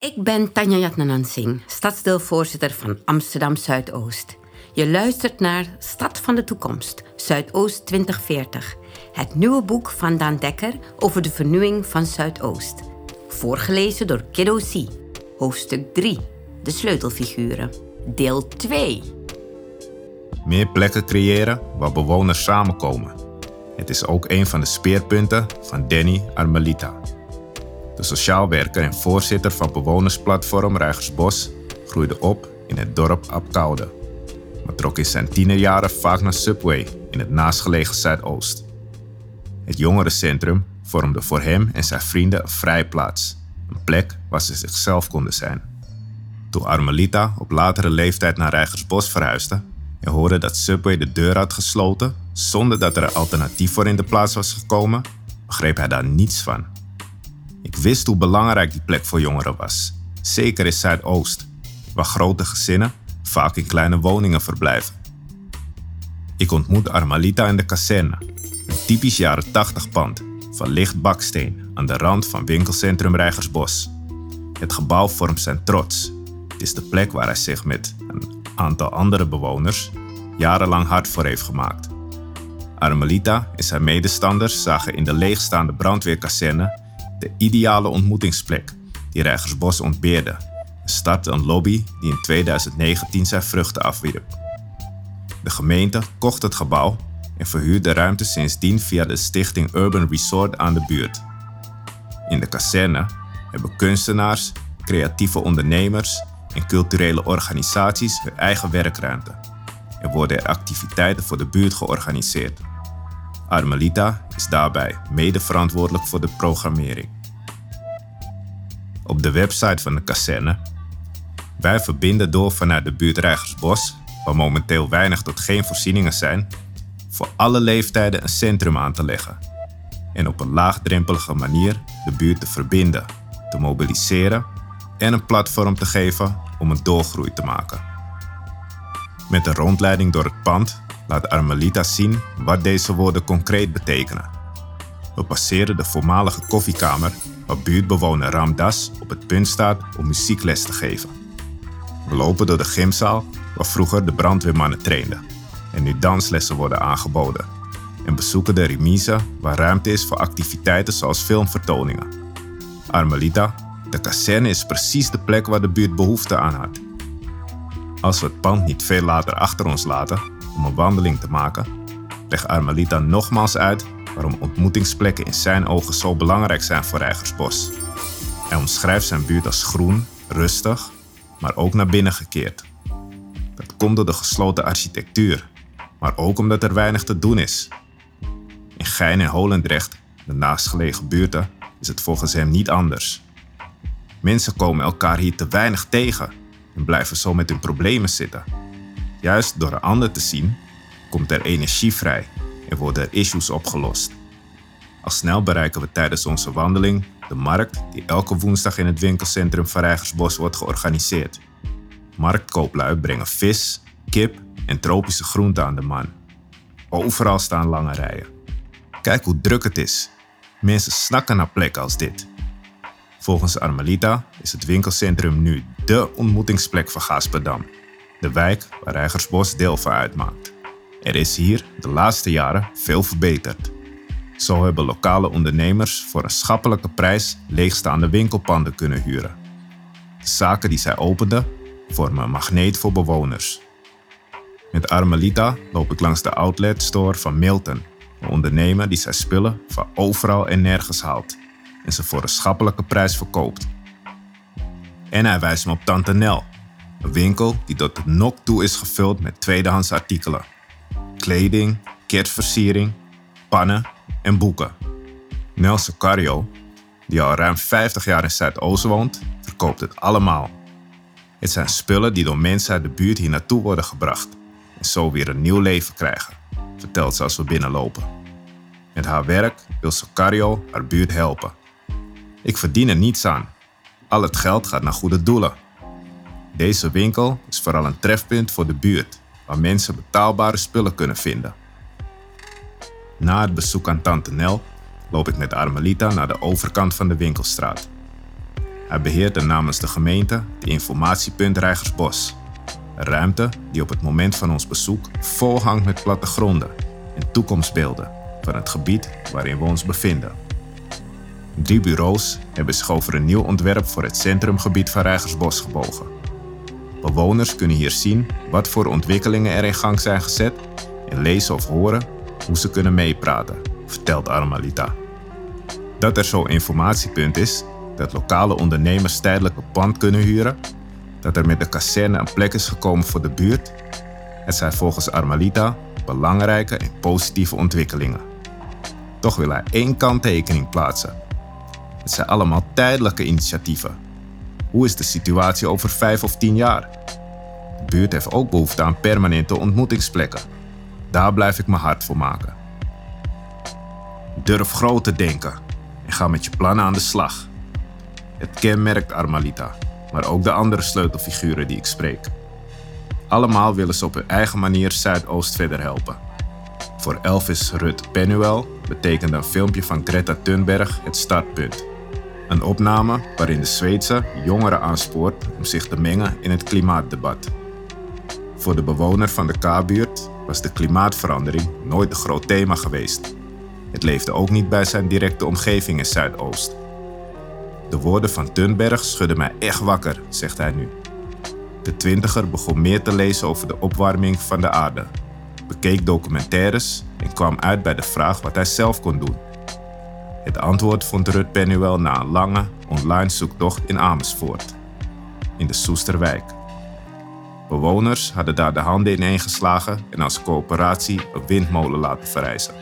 Ik ben Tanja Jatnanansing, stadsdeelvoorzitter van Amsterdam Zuidoost. Je luistert naar Stad van de Toekomst, Zuidoost 2040. Het nieuwe boek van Daan Dekker over de vernieuwing van Zuidoost. Voorgelezen door Kiddo C. Hoofdstuk 3. De sleutelfiguren. Deel 2. Meer plekken creëren waar bewoners samenkomen. Het is ook een van de speerpunten van Danny Armelita. De sociaal werker en voorzitter van bewonersplatform Rijgersbos groeide op in het dorp Apkoude, maar trok in zijn tienerjaren vaak naar Subway in het naastgelegen Zuidoost. Het jongerencentrum vormde voor hem en zijn vrienden een vrijplaats, een plek waar ze zichzelf konden zijn. Toen Armelita op latere leeftijd naar Rijgersbos verhuisde en hoorde dat Subway de deur had gesloten zonder dat er een alternatief voor in de plaats was gekomen, begreep hij daar niets van. Ik wist hoe belangrijk die plek voor jongeren was, zeker in Zuidoost, waar grote gezinnen vaak in kleine woningen verblijven. Ik ontmoette Armalita in de kazerne, een typisch jaren 80 pand van licht baksteen aan de rand van winkelcentrum Rijgersbos. Het gebouw vormt zijn trots. Het is de plek waar hij zich met een aantal andere bewoners jarenlang hard voor heeft gemaakt. Armelita en zijn medestanders zagen in de leegstaande brandweerkazerne de ideale ontmoetingsplek die Rijgersbos ontbeerde en startte een lobby die in 2019 zijn vruchten afwierp. De gemeente kocht het gebouw en verhuurt de ruimte sindsdien via de stichting Urban Resort aan de buurt. In de kazerne hebben kunstenaars, creatieve ondernemers en culturele organisaties hun eigen werkruimte. Er worden er activiteiten voor de buurt georganiseerd. Armelita is daarbij mede verantwoordelijk voor de programmering. Op de website van de kazerne. Wij verbinden door vanuit de buurt Rijgersbos, waar momenteel weinig tot geen voorzieningen zijn, voor alle leeftijden een centrum aan te leggen. En op een laagdrempelige manier de buurt te verbinden, te mobiliseren en een platform te geven om een doorgroei te maken. Met een rondleiding door het pand laat Armelita zien wat deze woorden concreet betekenen. We passeren de voormalige koffiekamer waar buurtbewoner Ramdas op het punt staat om muziekles te geven. We lopen door de gymzaal waar vroeger de brandweermannen trainden en nu danslessen worden aangeboden. En bezoeken de remise waar ruimte is voor activiteiten zoals filmvertoningen. Armelita, de kazerne is precies de plek waar de buurt behoefte aan had. Als we het pand niet veel later achter ons laten om een wandeling te maken, legt Armelita nogmaals uit waarom ontmoetingsplekken in zijn ogen zo belangrijk zijn voor Rijgersbos. Hij omschrijft zijn buurt als groen, rustig, maar ook naar binnen gekeerd. Dat komt door de gesloten architectuur, maar ook omdat er weinig te doen is. In Gein en Holendrecht, de naastgelegen buurten, is het volgens hem niet anders. Mensen komen elkaar hier te weinig tegen en blijven zo met hun problemen zitten. Juist door een ander te zien, komt er energie vrij en worden er issues opgelost. Al snel bereiken we tijdens onze wandeling de markt die elke woensdag in het winkelcentrum van Rijgersbos wordt georganiseerd. Marktkooplui brengen vis, kip en tropische groenten aan de man. Overal staan lange rijen. Kijk hoe druk het is. Mensen snakken naar plekken als dit. Volgens Armelita is het winkelcentrum nu dé ontmoetingsplek van Gasperdam, de wijk waar Rijgersbos deel van uitmaakt. Er is hier de laatste jaren veel verbeterd. Zo hebben lokale ondernemers voor een schappelijke prijs leegstaande winkelpanden kunnen huren. De zaken die zij openden vormen een magneet voor bewoners. Met Armelita loop ik langs de outlet store van Milton, een ondernemer die zijn spullen van overal en nergens haalt en ze voor een schappelijke prijs verkoopt. En hij wijst me op Tante Nel, een winkel die tot het nok toe is gevuld met tweedehands artikelen. Kleding, kerstversiering, pannen en boeken. Nel Socario, die al ruim 50 jaar in Zuidoost woont, verkoopt het allemaal. Het zijn spullen die door mensen uit de buurt hier naartoe worden gebracht en zo weer een nieuw leven krijgen, vertelt ze als we binnenlopen. Met haar werk wil Socario haar buurt helpen. Ik verdien er niets aan. Al het geld gaat naar goede doelen. Deze winkel is vooral een trefpunt voor de buurt, waar mensen betaalbare spullen kunnen vinden. Na het bezoek aan Tante Nel loop ik met Armelita naar de overkant van de winkelstraat. Hij beheert namens de gemeente het informatiepunt Rijgersbos. Een ruimte die op het moment van ons bezoek vol hangt met plattegronden en toekomstbeelden van het gebied waarin we ons bevinden. Drie bureaus hebben zich over een nieuw ontwerp voor het centrumgebied van Rijgersbos gebogen. Bewoners kunnen hier zien wat voor ontwikkelingen er in gang zijn gezet en lezen of horen hoe ze kunnen meepraten, vertelt Armalita. Dat er zo'n informatiepunt is, dat lokale ondernemers tijdelijk een pand kunnen huren, dat er met de kazerne een plek is gekomen voor de buurt, het zijn volgens Armalita belangrijke en positieve ontwikkelingen. Toch wil hij één kanttekening plaatsen. Het zijn allemaal tijdelijke initiatieven. Hoe is de situatie over vijf of tien jaar? De buurt heeft ook behoefte aan permanente ontmoetingsplekken. Daar blijf ik me hard voor maken. Durf groot te denken en ga met je plannen aan de slag. Het kenmerkt Armalita, maar ook de andere sleutelfiguren die ik spreek. Allemaal willen ze op hun eigen manier Zuidoost verder helpen. Voor Elvis Rut Penuel betekende een filmpje van Greta Thunberg het startpunt. Een opname waarin de Zweedse jongeren aanspoort om zich te mengen in het klimaatdebat. Voor de bewoner van de K-buurt was de klimaatverandering nooit een groot thema geweest. Het leefde ook niet bij zijn directe omgeving in Zuidoost. De woorden van Thunberg schudden mij echt wakker, zegt hij nu. De twintiger begon meer te lezen over de opwarming van de aarde, bekeek documentaires en kwam uit bij de vraag wat hij zelf kon doen. Het antwoord vond Rut Pennuel na een lange online zoektocht in Amersfoort, in de Soesterwijk. Bewoners hadden daar de handen ineengeslagen en als coöperatie een windmolen laten verrijzen.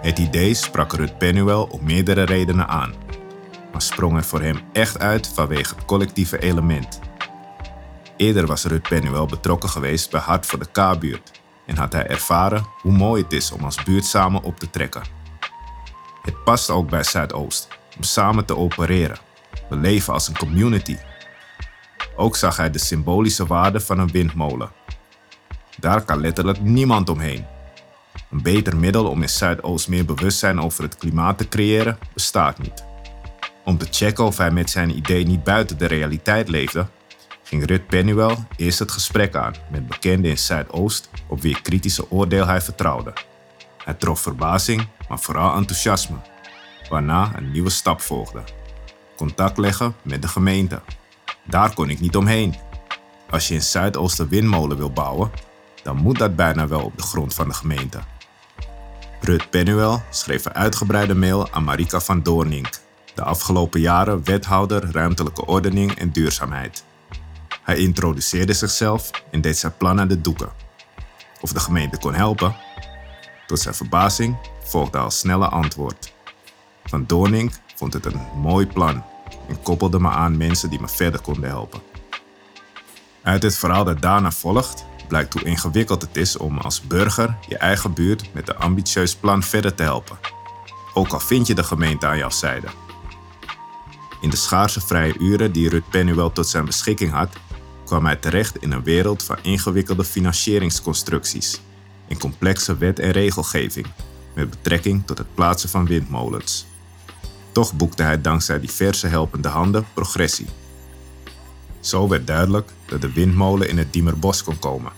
Het idee sprak Rut Pennuel om meerdere redenen aan, maar sprong er voor hem echt uit vanwege het collectieve element. Eerder was Rut Pennuel betrokken geweest bij Hart voor de K-buurt en had hij ervaren hoe mooi het is om als buurt samen op te trekken. Het past ook bij Zuidoost om samen te opereren. We leven als een community. Ook zag hij de symbolische waarde van een windmolen. Daar kan letterlijk niemand omheen. Een beter middel om in Zuidoost meer bewustzijn over het klimaat te creëren bestaat niet. Om te checken of hij met zijn idee niet buiten de realiteit leefde, ging Rut Pennuel eerst het gesprek aan met bekenden in Zuidoost op wie kritische oordeel hij vertrouwde. Hij trof verbazing, maar vooral enthousiasme, waarna een nieuwe stap volgde. Contact leggen met de gemeente. Daar kon ik niet omheen. Als je in Zuidoost een windmolen wil bouwen, dan moet dat bijna wel op de grond van de gemeente. Rut Pennuel schreef een uitgebreide mail aan Marika van Doornink, de afgelopen jaren wethouder ruimtelijke ordening en duurzaamheid. Hij introduceerde zichzelf en deed zijn plan aan de doeken. Of de gemeente kon helpen? Tot zijn verbazing volgde al snelle antwoord. Van Doornink vond het een mooi plan en koppelde me aan mensen die me verder konden helpen. Uit het verhaal dat daarna volgt, blijkt hoe ingewikkeld het is om als burger je eigen buurt met een ambitieus plan verder te helpen. Ook al vind je de gemeente aan jouw zijde. In de schaarse vrije uren die Rut Pennuel tot zijn beschikking had, kwam hij terecht in een wereld van ingewikkelde financieringsconstructies complexe wet- en regelgeving met betrekking tot het plaatsen van windmolens. Toch boekte hij dankzij diverse helpende handen progressie. Zo werd duidelijk dat de windmolen in het Diemerbos kon komen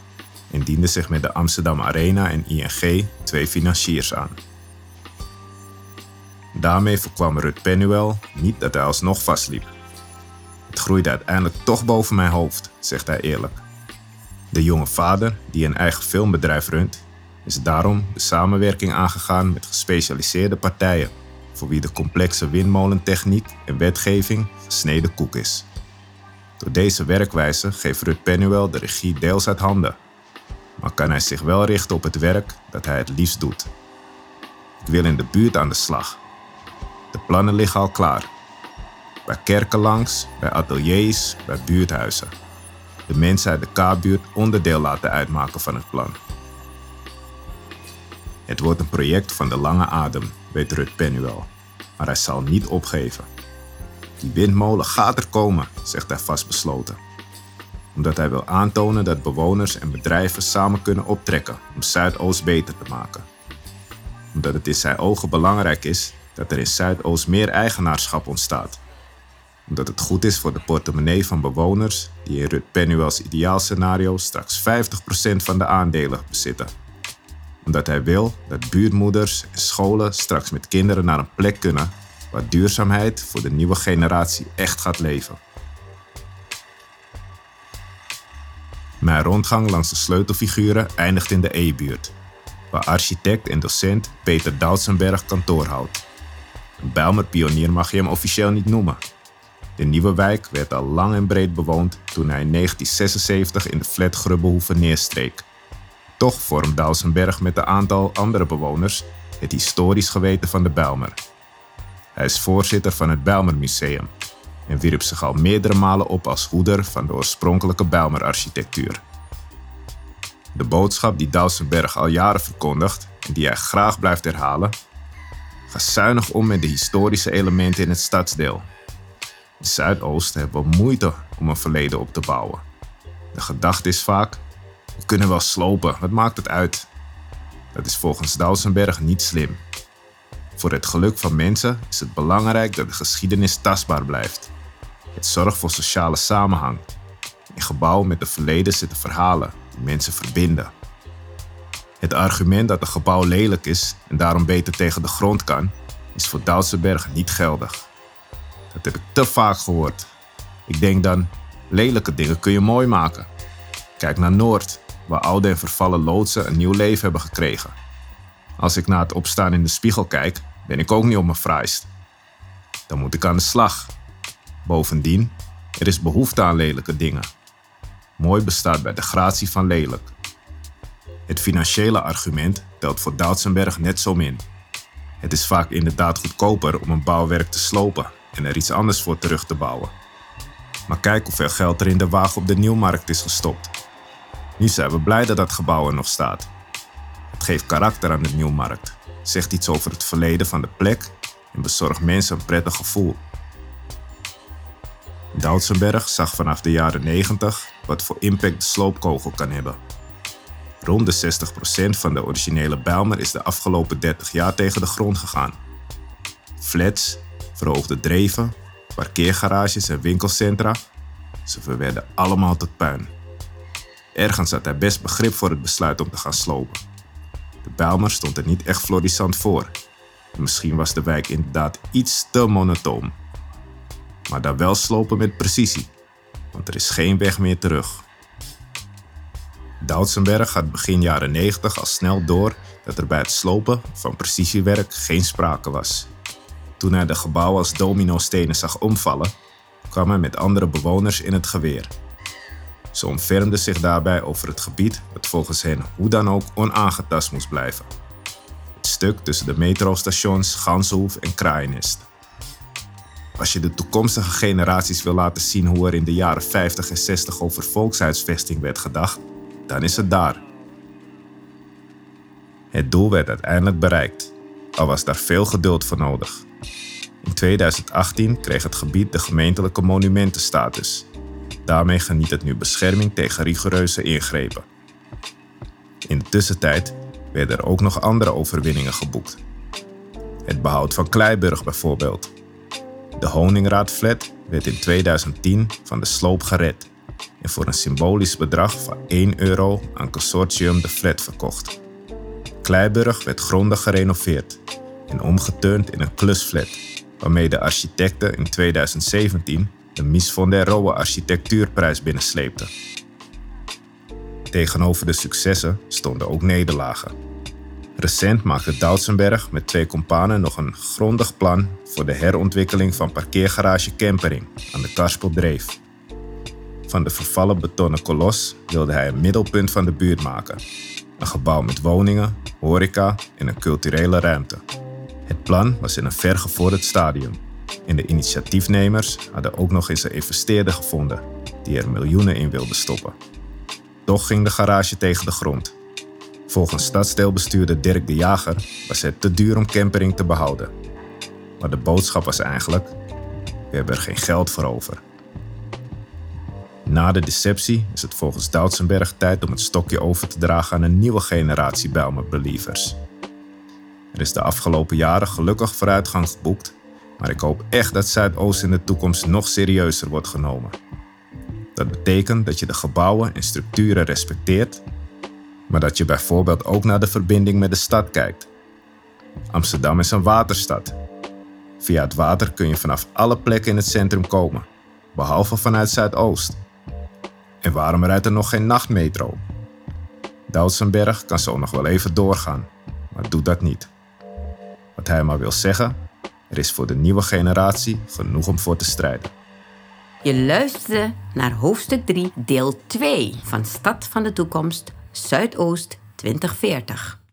en diende zich met de Amsterdam Arena en ING twee financiers aan. Daarmee voorkwam Rut Pennuel niet dat hij alsnog vastliep. Het groeide uiteindelijk toch boven mijn hoofd, zegt hij eerlijk. De jonge vader, die een eigen filmbedrijf runt, is daarom de samenwerking aangegaan met gespecialiseerde partijen, voor wie de complexe windmolentechniek en wetgeving gesneden koek is. Door deze werkwijze geeft Rut Pennuel de regie deels uit handen, maar kan hij zich wel richten op het werk dat hij het liefst doet. Ik wil in de buurt aan de slag. De plannen liggen al klaar. Bij kerken langs, bij ateliers, bij buurthuizen. De mensen uit de K-buurt onderdeel laten uitmaken van het plan. Het wordt een project van de lange adem, weet Rut Pennuel. Maar hij zal niet opgeven. Die windmolen gaat er komen, zegt hij vastbesloten. Omdat hij wil aantonen dat bewoners en bedrijven samen kunnen optrekken om Zuidoost beter te maken. Omdat het in zijn ogen belangrijk is dat er in Zuidoost meer eigenaarschap ontstaat. omdat het goed is voor de portemonnee van bewoners die in Rut Pennuels ideaalscenario straks 50% van de aandelen bezitten. Omdat hij wil dat buurtmoeders en scholen straks met kinderen naar een plek kunnen waar duurzaamheid voor de nieuwe generatie echt gaat leven. Mijn rondgang langs de sleutelfiguren eindigt in de E-buurt, waar architect en docent Peter Doutsenberg kantoor houdt. Een Bijlmer pionier mag je hem officieel niet noemen. De nieuwe wijk werd al lang en breed bewoond toen hij in 1976 in de flat Grubbehoeve neerstreek. Toch vormt Doutsenberg met een aantal andere bewoners het historisch geweten van de Bijlmer. Hij is voorzitter van het Bijlmer Museum en wierp zich al meerdere malen op als hoeder van de oorspronkelijke Bijlmer-architectuur. De boodschap die Dousenberg al jaren verkondigt en die hij graag blijft herhalen: ga zuinig om met de historische elementen in het stadsdeel. In Zuidoost hebben we moeite om een verleden op te bouwen. De gedachte is vaak: we kunnen wel slopen, wat maakt het uit? Dat is volgens Dousenberg niet slim. Voor het geluk van mensen is het belangrijk dat de geschiedenis tastbaar blijft. Het zorgt voor sociale samenhang. In gebouwen met het verleden zitten verhalen die mensen verbinden. Het argument dat een gebouw lelijk is en daarom beter tegen de grond kan, is voor Doutsenberg niet geldig. Dat heb ik te vaak gehoord. Ik denk dan, lelijke dingen kun je mooi maken. Kijk naar Noord, waar oude en vervallen loodsen een nieuw leven hebben gekregen. Als ik naar het opstaan in de spiegel kijk, ben ik ook niet op mijn fraaist. Dan moet ik aan de slag. Bovendien, er is behoefte aan lelijke dingen. Mooi bestaat bij de gratie van lelijk. Het financiële argument telt voor Doutsenberg net zo min. Het is vaak inderdaad goedkoper om een bouwwerk te slopen en er iets anders voor terug te bouwen. Maar kijk hoeveel geld er in de wagen op de nieuwmarkt is gestopt. Nu zijn we blij dat dat gebouw er nog staat. Het geeft karakter aan de nieuwmarkt, zegt iets over het verleden van de plek en bezorgt mensen een prettig gevoel. Doutsenberg zag vanaf de jaren 90 wat voor impact de sloopkogel kan hebben. Rond de 60% van de originele Bijlmer is de afgelopen 30 jaar tegen de grond gegaan. Flats, verhoogde dreven, parkeergarages en winkelcentra, ze verwerden allemaal tot puin. Ergens had hij best begrip voor het besluit om te gaan slopen. De Bijlmer stond er niet echt florissant voor. misschien was de wijk inderdaad iets te monotoon. Maar dan wel slopen met precisie, want er is geen weg meer terug. Doutsenberg had begin jaren 90 al snel door dat er bij het slopen van precisiewerk geen sprake was. Toen hij de gebouwen als dominostenen zag omvallen, kwam hij met andere bewoners in het geweer. Ze ontfermden zich daarbij over het gebied dat volgens hen hoe dan ook onaangetast moest blijven. Het stuk tussen de metrostations Gansenhoef en Kraaiennest. Als je de toekomstige generaties wil laten zien hoe er in de jaren 50 en 60 over volkshuisvesting werd gedacht, dan is het daar. Het doel werd uiteindelijk bereikt, al was daar veel geduld voor nodig. In 2018 kreeg het gebied de gemeentelijke monumentenstatus. Daarmee geniet het nu bescherming tegen rigoureuze ingrepen. In de tussentijd werden er ook nog andere overwinningen geboekt. Het behoud van Kleiburg bijvoorbeeld. De Honingraadflat werd in 2010 van de sloop gered en voor een symbolisch bedrag van 1 euro aan Consortium de Flat verkocht. Kleiburg werd grondig gerenoveerd en omgeturnd in een klusflat, waarmee de architecten in 2017 de Mies van der Rohe architectuurprijs binnensleepten. Tegenover de successen stonden ook nederlagen. Recent maakte Doutsenberg met twee companen nog een grondig plan voor de herontwikkeling van parkeergarage Kempering aan de Karspeldreef. Van de vervallen betonnen kolos wilde hij een middelpunt van de buurt maken. Een gebouw met woningen, horeca en een culturele ruimte. Het plan was in een vergevorderd stadium. En de initiatiefnemers hadden ook nog eens een investeerder gevonden die er miljoenen in wilde stoppen. Toch ging de garage tegen de grond. Volgens stadsdeelbestuurder Dirk de Jager was het te duur om campering te behouden. Maar de boodschap was eigenlijk: we hebben er geen geld voor over. Na de deceptie is het volgens Doutsenberg tijd om het stokje over te dragen aan een nieuwe generatie Bijlmer believers. Er is de afgelopen jaren gelukkig vooruitgang geboekt Maar ik hoop echt dat Zuidoost in de toekomst nog serieuzer wordt genomen. Dat betekent dat je de gebouwen en structuren respecteert, maar dat je bijvoorbeeld ook naar de verbinding met de stad kijkt. Amsterdam is een waterstad. Via het water kun je vanaf alle plekken in het centrum komen, behalve vanuit Zuidoost. En waarom rijdt er nog geen nachtmetro? Doutsenberg kan zo nog wel even doorgaan, maar doet dat niet. Wat hij maar wil zeggen, er is voor de nieuwe generatie genoeg om voor te strijden. Je luisterde naar hoofdstuk 3, deel 2 van Stad van de Toekomst, Zuidoost 2040.